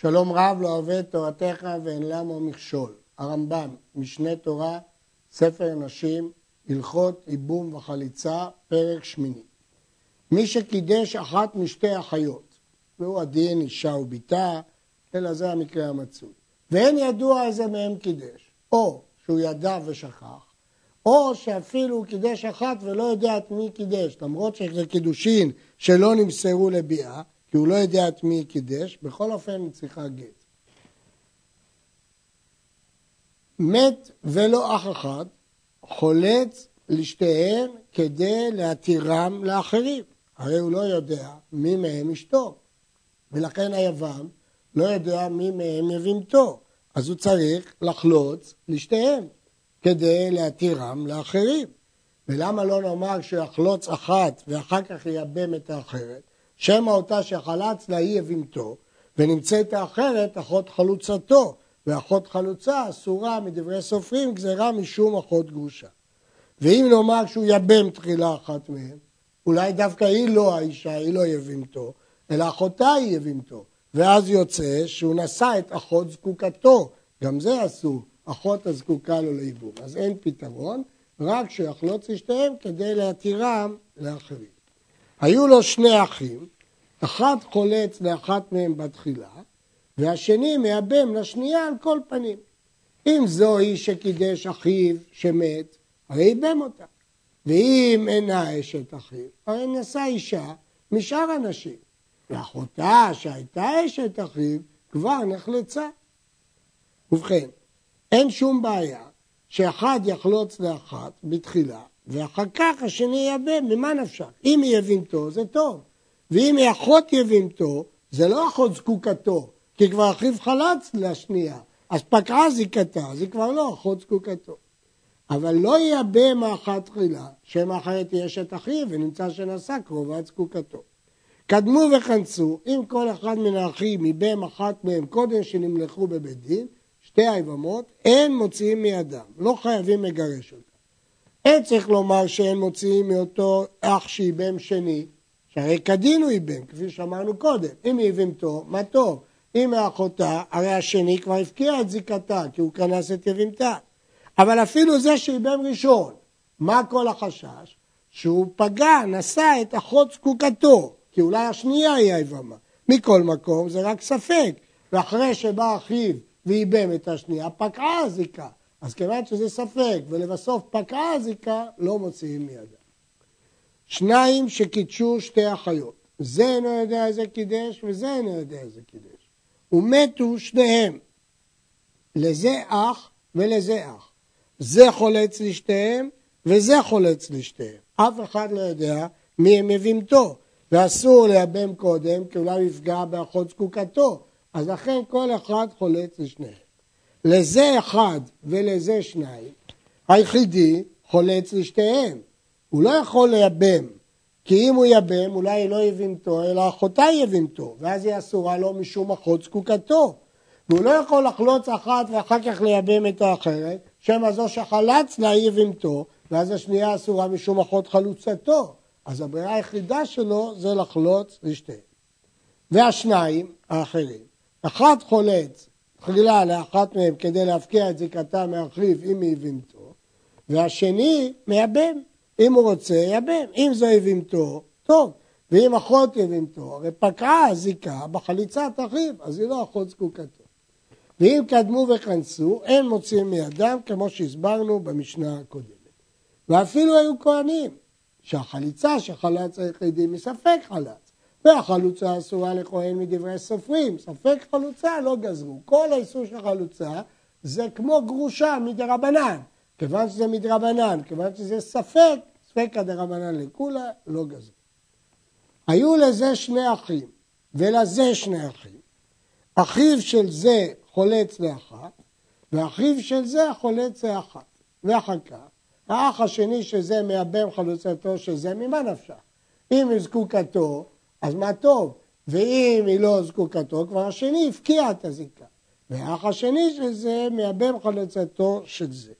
שלום רב לא אוהב את תורתך ואין למה מכשול. הרמב"ם, משנה תורה, ספר נשים, הלכות ייבום וחליצה, פרק שמיני. מי שקידש אחת משתי אחיות, והוא הדין אישה ובתה, אלא זה המקרה המצוי. ואין ידוע איזה מהם קידש, או שהוא ידע ושכח, או שאפילו הוא קידש אחת ולא יודע את מי קידש, למרות שזה קידושין שלא נמסרו לביאה, כי הוא לא יודע את מי קידש, בכל אופן היא צריכה גט. מת ולא אח אחד, חולץ לשתיהן כדי להתירם לאחרים. הרי הוא לא יודע מי מהם אשתו, ולכן היוון לא יודע מי מהם יבימתו, אז הוא צריך לחלוץ לשתיהם כדי להתירם לאחרים. ולמה לא נאמר שיחלוץ אחת ואחר כך ייבם את האחרת? שמא אותה שחלץ לה היא יבימתו, ונמצאת האחרת אחות חלוצתו, ואחות חלוצה אסורה מדברי סופרים גזירה משום אחות גרושה. ואם נאמר שהוא יבם תחילה אחת מהן, אולי דווקא היא לא האישה, היא לא יבימתו, אלא אחותה היא יבימתו. ואז יוצא שהוא נשא את אחות זקוקתו, גם זה אסור, אחות הזקוקה לו לייבום. אז אין פתרון, רק שיחלוץ לשתיהם כדי להתירם לאחרים. היו לו שני אחים, אחד חולץ לאחת מהם בתחילה, והשני מייבם לשנייה על כל פנים. אם זוהי שקידש אחיו שמת, הרי ייבם אותה. ואם אינה אשת אחיו, הרי נשא אישה משאר הנשים. ואחותה שהייתה אשת אחיו כבר נחלצה. ובכן, אין שום בעיה שאחד יחלוץ לאחת בתחילה, ואחר כך השני ייבם, ממה נפשך? אם היא יבימתו זה טוב, ואם היא אחות יבימתו, זה לא אחות זקוקתו, כי כבר אחיו חלץ לשנייה, אז פקעה זיקתה, היא כבר לא אחות זקוקתו. אבל לא ייבם האחת תחילה, שם אחרת היא אשת אחיו ונמצא שנשא קרובת זקוקתו. קדמו וכנסו, אם כל אחד מן האחים ייבם אחת מהם קודם שנמלכו בבית דין, שתי היבמות, אין מוציאים מידם, לא חייבים לגרש אותם. אין צריך לומר שאין מוציאים מאותו אח שייבם שני, שהרי כדין הוא ייבם, כפי שאמרנו קודם. אם היא יבימתו, מה טוב. אם מאחותה, הרי השני כבר הפקיע את זיקתה, כי הוא כנס את יבימתה. אבל אפילו זה שייבם ראשון, מה כל החשש? שהוא פגע, נשא את אחות זקוקתו, כי אולי השנייה היא היבמה. מכל מקום זה רק ספק, ואחרי שבא אחיו וייבם את השנייה, פקעה הזיקה. אז כיוון שזה ספק ולבסוף פקעה הזיקה, לא מוציאים מידה. שניים שקידשו שתי אחיות, זה אינו יודע איזה קידש וזה אינו יודע איזה קידש. ומתו שניהם, לזה אח ולזה אח. זה חולץ לשתיהם וזה חולץ לשתיהם. אף אחד לא יודע מי מהן יבמתו, ואסור לייבם קודם, כי אולי יפגע באחות זקוקתו, אז לכן כל אחד חולץ לשניהם. לזה אחד ולזה שניים, היחידי חולץ לשתיהם. הוא לא יכול לייבם, כי אם הוא ייבם, אולי לא יבמתו, אלא אחותה יבמתו, ואז היא אסורה לו משום אחות זקוקתו. והוא לא יכול לחלוץ אחת ואחר כך לייבם את האחרת, שמא זו שחלץ לה היא יבמתו, ואז השנייה אסורה משום אחות חלוצתו. אז הברירה היחידה שלו זה לחלוץ לשתיהם. והשניים האחרים, אחד חולץ תחילה לאחת מהם כדי להפקיע את זיקתה מאחיו אם היא יבימתו, והשני מייבם. אם הוא רוצה, ייבם. אם זו יבימתו, טוב. ואם אחות יבימתו, הרי פקעה הזיקה בחליצת אחיו, אז היא לא אחות זקוקתו. ואם קדמו וכנסו, אין מוציאים מידם, כמו שהסברנו במשנה הקודמת. ואפילו היו כהנים, שהחליצה שחלץ היחידי מספק חלץ, והחלוצה אסורה לכהן מדברי סופרים, ספק חלוצה לא גזרו. כל האיסור של חלוצה זה כמו גרושה מדרבנן, כיוון שזה מדרבנן, כיוון שזה ספק, ספקא דרבנן לכולה, לא גזרו. היו לזה שני אחים, ולזה שני אחים. אחיו של זה חולץ לאחת, ואחיו של זה חולץ לאחת. ואחר כך, האח השני שזה מייבם חלוצתו של זה, ממה נפשך? אם היא זקוקתו, אז מה טוב. ואם היא לא זקוקתו, כבר השני הפקיע את הזיקה. והאח השני של זה מייבם חלוצתו של זה.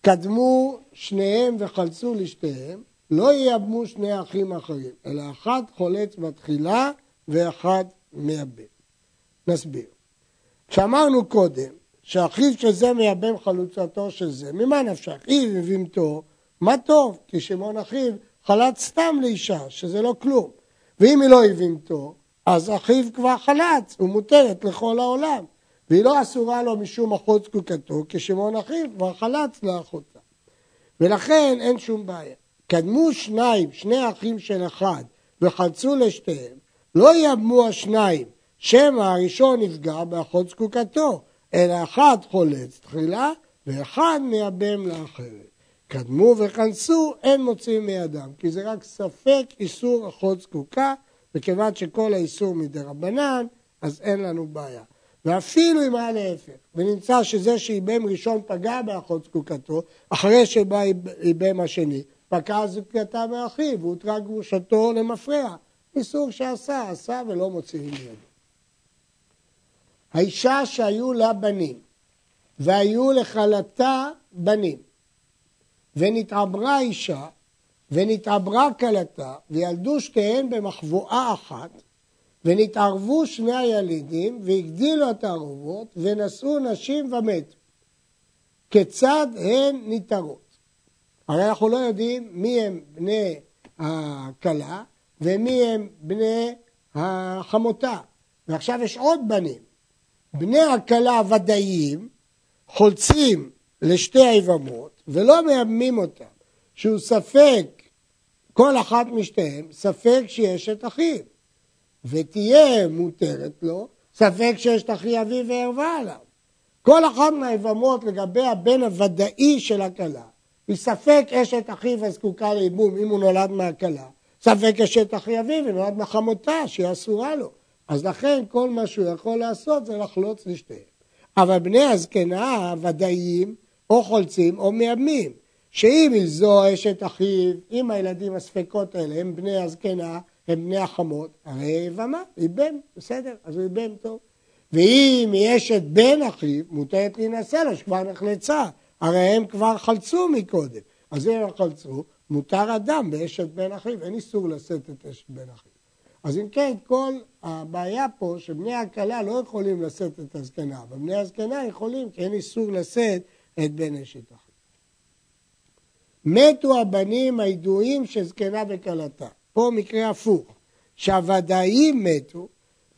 קדמו שניהם וחלצו לשתיהם, לא ייבמו שני אחים אחרים, אלא אחד חולץ בתחילה ואחד מייבם. נסביר. כשאמרנו קודם שאחיו של זה מייבם חלוצתו של זה, ממה נפשך? אם הבימתו, מה טוב, כי שמעון אחיו חלץ סתם לאישה, שזה לא כלום. ואם היא לא הבימתו, אז אחיו כבר חלץ, הוא מותרת לכל העולם. והיא לא אסורה לו משום אחות זקוקתו, כי שמעון אחיו כבר חלץ לאחותה. ולכן אין שום בעיה. קדמו שניים, שני אחים של אחד, וחלצו לשתיהם, לא יאבמו השניים, שמא הראשון נפגע באחות זקוקתו, אלא אחד חולץ תחילה, ואחד מייבם לאחרת. קדמו וכנסו, אין מוצאים מידם, כי זה רק ספק איסור אחות זקוקה, וכיוון שכל האיסור מדרבנן, אז אין לנו בעיה. ואפילו אם היה להפך, ונמצא שזה שאיבם ראשון פגע באחות זקוקתו, אחרי שבא איבם השני, פקעה זקוקתה מאחיו, והותרה גרושתו למפרע. איסור שעשה, עשה ולא מוציאים מידו. האישה שהיו לה בנים, והיו לכלתה בנים, ונתעברה אישה, ונתעברה כלתה, וילדו שתיהן במחבואה אחת, ונתערבו שני הילידים, והגדילו התערובות, ונשאו נשים ומתו. כיצד הן ניתרות? הרי אנחנו לא יודעים מי הם בני הכלה ומי הם בני החמותה. ועכשיו יש עוד בנים. בני הכלה הוודאיים חולצים לשתי היבמות ולא מייבמים אותם, שהוא ספק, כל אחת משתיהם, ספק שיש את אחיו, ותהיה מותרת לו, ספק שיש את אחי אביו וערווה עליו. כל אחת מהיבמות לגבי הבן הוודאי של הכלה, היא ספק אשת אחיו הזקוקה לייבום אם הוא נולד מהכלה, ספק אשת אחי אביו ונולד מחמותה שהיא אסורה לו. אז לכן כל מה שהוא יכול לעשות זה לחלוץ לשתיהם. אבל בני הזקנה הוודאיים או חולצים או מייבמים. שאם זו אשת אחיו, אם הילדים הספקות האלה הם בני הזקנה, הם בני החמות, הרי יבמה, ייבם, בסדר, אז הוא ייבם טוב. ואם היא אשת בן אחיו, מותרת להינשא לה, שכבר נחלצה, הרי הם כבר חלצו מקודם. אז אם הם חלצו, מותר אדם באשת בן אחיו, אין איסור לשאת את אשת בן אחיו. אז אם כן, כל הבעיה פה שבני הכלה לא יכולים לשאת את הזקנה, אבל בני הזקנה יכולים, כי אין איסור לשאת את בן אשת אחיו. מתו הבנים הידועים של זקנה וכלתה. פה מקרה הפוך, שהוודאים מתו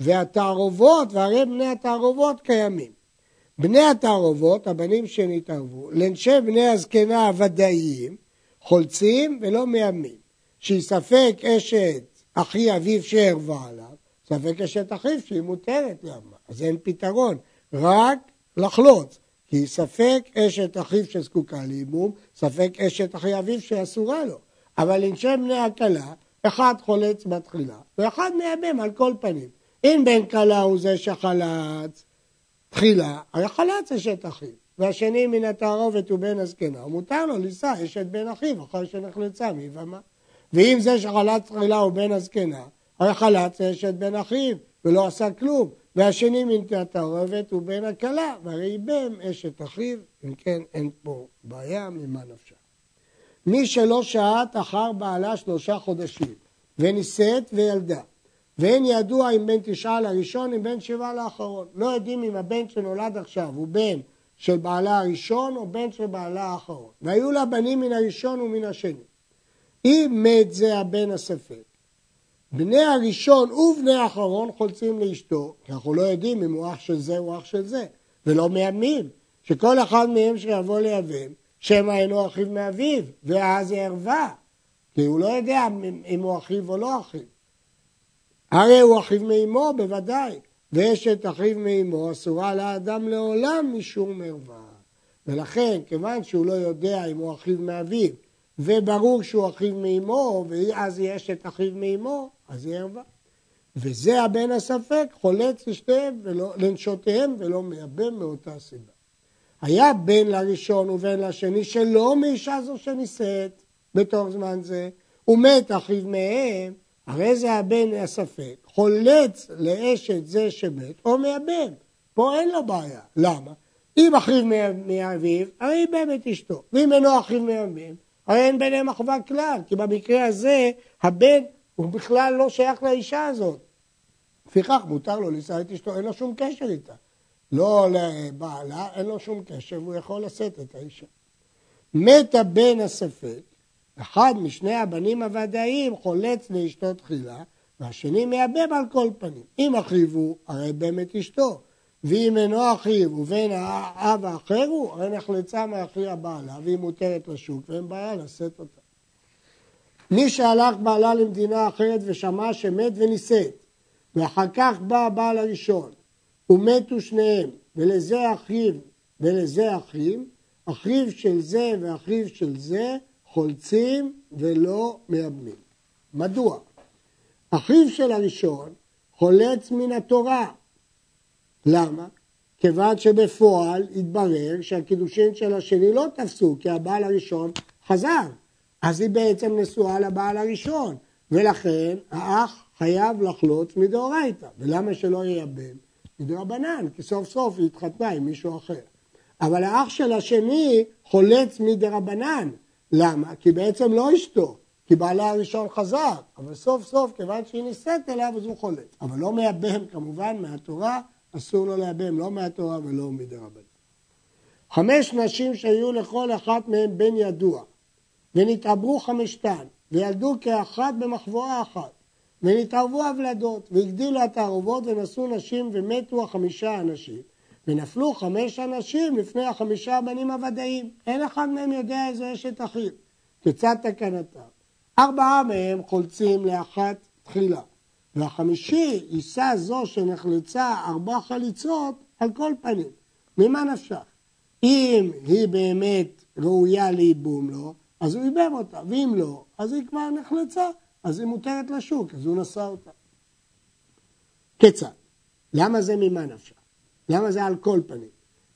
והתערובות, והרי בני התערובות קיימים. בני התערובות, הבנים שנתערבו, לנשי בני הזקנה הוודאיים, חולצים ולא מיימים. שהיא ספק אשת אחי אביו שערבה עליו, ספק אשת אחיו שהיא מותרת למה. אז אין פתרון, רק לחלוץ. כי ספק אשת אחיו שזקוקה לאימום, ספק אשת אחי אביו שאסורה לו. אבל לנשי בני הכלה, אחד חולץ בתחילה, ואחד מייבם על כל פנים. אם בן כלה הוא זה שחלץ תחילה, הרי חלץ אשת אחיו. והשני מן התערובת הוא בן הזקנה, מותר לו לישא אשת בן אחיו אחרי שנחלצה מיבמה. ואם זה שחלץ תחילה הוא בן הזקנה, הרי חלץ אשת בן אחיו ולא עשה כלום. והשני מן התערובת הוא בן הכלה, והרי איבם אשת אחיו, אם כן אין פה בעיה, ממה נפשה. מי שלא שהת אחר בעלה שלושה חודשים, ונישאת וילדה, ואין ידוע אם בן תשעה לראשון, אם בן שבעה לאחרון. לא יודעים אם הבן שנולד עכשיו הוא בן של בעלה הראשון או בן של בעלה האחרון. והיו לה בנים מן הראשון ומן השני. אם מת זה הבן הספק, בני הראשון ובני האחרון חולצים לאשתו, כי אנחנו לא יודעים אם הוא אח של זה או אח של זה, ולא מיימים, שכל אחד מהם שיבוא ליבם, שמא אינו אחיו מאביו, ואז ערווה, כי הוא לא יודע אם הוא אחיו או לא אחיו. הרי הוא אחיו מאמו בוודאי, ואשת אחיו מאמו אסורה לאדם לעולם משום ערווה. ולכן, כיוון שהוא לא יודע אם הוא אחיו מאביו, וברור שהוא אחיו מאמו, ואז היא אשת אחיו מאמו, אז היא ערווה. וזה הבן הספק, חולץ לשתיהם ולא, לנשותיהם ולא מייבם מאותה סיבה. היה בן לראשון ובן לשני שלא מאישה זו שנישאת בתוך זמן זה, ומת אחיו מהם, הרי זה הבן הספק, חולץ לאשת זה שמת או מייבם. פה אין לו בעיה. למה? אם אחיו מאביו, הרי איבם את אשתו. ואם אינו אחיו מאביו, הרי אין ביניהם אחווה כלל, כי במקרה הזה הבן הוא בכלל לא שייך לאישה הזאת. לפיכך מותר לו לשאת את אשתו, אין לו שום קשר איתה. לא לבעלה, אין לו שום קשר והוא יכול לשאת את האישה. מת הבן הספק, אחד משני הבנים הוודאיים חולץ לאשתו תחילה, והשני מייבם על כל פנים. אם אחיו הוא, הרי באמת אשתו. ואם אינו אחיו ובין האב האחר הוא, הרי נחלצה מאחי הבעלה והיא מותרת לשוק ואין בעיה לשאת אותה. מי שהלך בעלה למדינה אחרת ושמע שמת ונישאת, ואחר כך בא הבעל הראשון, ומתו שניהם, ולזה אחיו ולזה אחיו, אחיו של זה ואחיו של זה חולצים ולא מייבמים. מדוע? אחיו של הראשון חולץ מן התורה. למה? כיוון שבפועל התברר שהקידושין של השני לא תפסו, כי הבעל הראשון חזר. אז היא בעצם נשואה לבעל הראשון, ולכן האח חייב לחלוץ מדאורייתא. ולמה שלא ייבם? מדרבנן, כי סוף סוף היא התחתנה עם מישהו אחר. אבל האח של השני חולץ מדרבנן. למה? כי בעצם לא אשתו, כי בעלה הראשון חזר, אבל סוף סוף, כיוון שהיא נישאת אליו, אז הוא חולץ. אבל לא מייבם כמובן מהתורה, אסור לו לייבם לא מהתורה ולא מדרבנן. חמש נשים שהיו לכל אחת מהן בן ידוע, ונתעברו חמשתן, וילדו כאחת במחבואה אחת, ונתערבו הבלדות, והגדילו התערובות ונשאו נשים ומתו החמישה אנשים, ונפלו חמש אנשים לפני החמישה הבנים הוודאים. אין אחד מהם יודע איזו אשת אחיו. כיצד תקנתם? ארבעה מהם חולצים לאחת תחילה, והחמישי יישא זו שנחלצה ארבע חליצות על כל פנים. ממה נפשך? אם היא באמת ראויה לייבום לו, אז הוא ייבם אותה, ואם לא, אז היא כבר נחלצה, אז היא מותרת לשוק, אז הוא נשא אותה. כיצד? למה זה ממה נפשך? למה זה על כל פנים?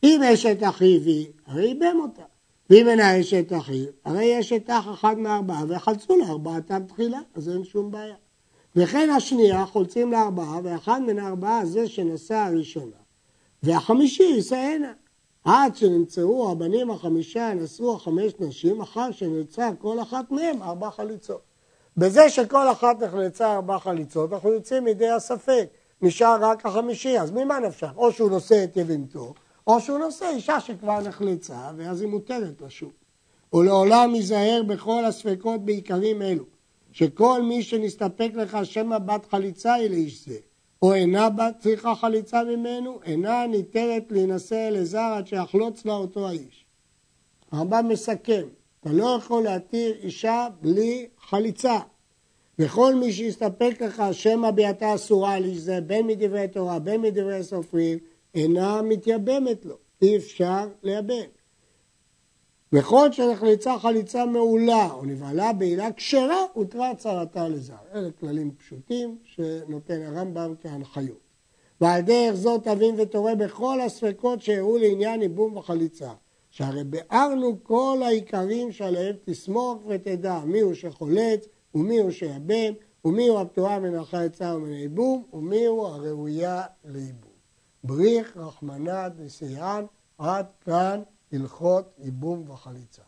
אם אשת אחיו היא, הרי ייבם אותה. ואם אינה אשת אחיו, הרי יש את אח אחד מארבעה ויחלצו לארבעתם תחילה, אז אין שום בעיה. וכן השנייה חולצים לארבעה, ואחד מן הארבעה זה שנשא הראשונה, והחמישי יישאנה. עד שנמצאו הבנים החמישה, נשאו החמש נשים, אחר שנמצא כל אחת מהם ארבע חליצות. בזה שכל אחת נחלצה ארבע חליצות, אנחנו יוצאים מידי הספק. נשאר רק החמישי, אז ממה נפשך? או שהוא נושא את יבימתו, או שהוא נושא אישה שכבר נחלצה, ואז היא מותרת לשוק. ולעולם ייזהר בכל הספקות בעיקרים אלו, שכל מי שנסתפק לך שמא בת חליצה היא לאיש זה, או אינה בת צריכה חליצה ממנו, אינה ניתרת להינשא אלעזר עד שיחלוץ לה אותו האיש. הרמב"ם מסכם, אתה לא יכול להתיר אישה בלי חליצה. וכל מי שיסתפק לך שמא ביאתה אסורה על איש זה, בין מדברי תורה, בין מדברי סופרים, אינה מתייבמת לו, אי אפשר לייבם. וכל שנחלצה חליצה מעולה או נבהלה בעילה כשרה, הותרה צרתה לזר. אלה כללים פשוטים שנותן הרמב"ם כהנחיות. ועל דרך זאת תבין ותורה בכל הספקות שהראו לעניין ייבום וחליצה. שהרי ביארנו כל העיקרים שעליהם תסמוך ותדע מיהו שחולץ ומיהו שייבם ומיהו הפטורה מן החליצה ומן הייבום ומיהו הראויה לייבום. בריך, רחמנא דסייען, עד כאן הלכות ייבום וחליצה.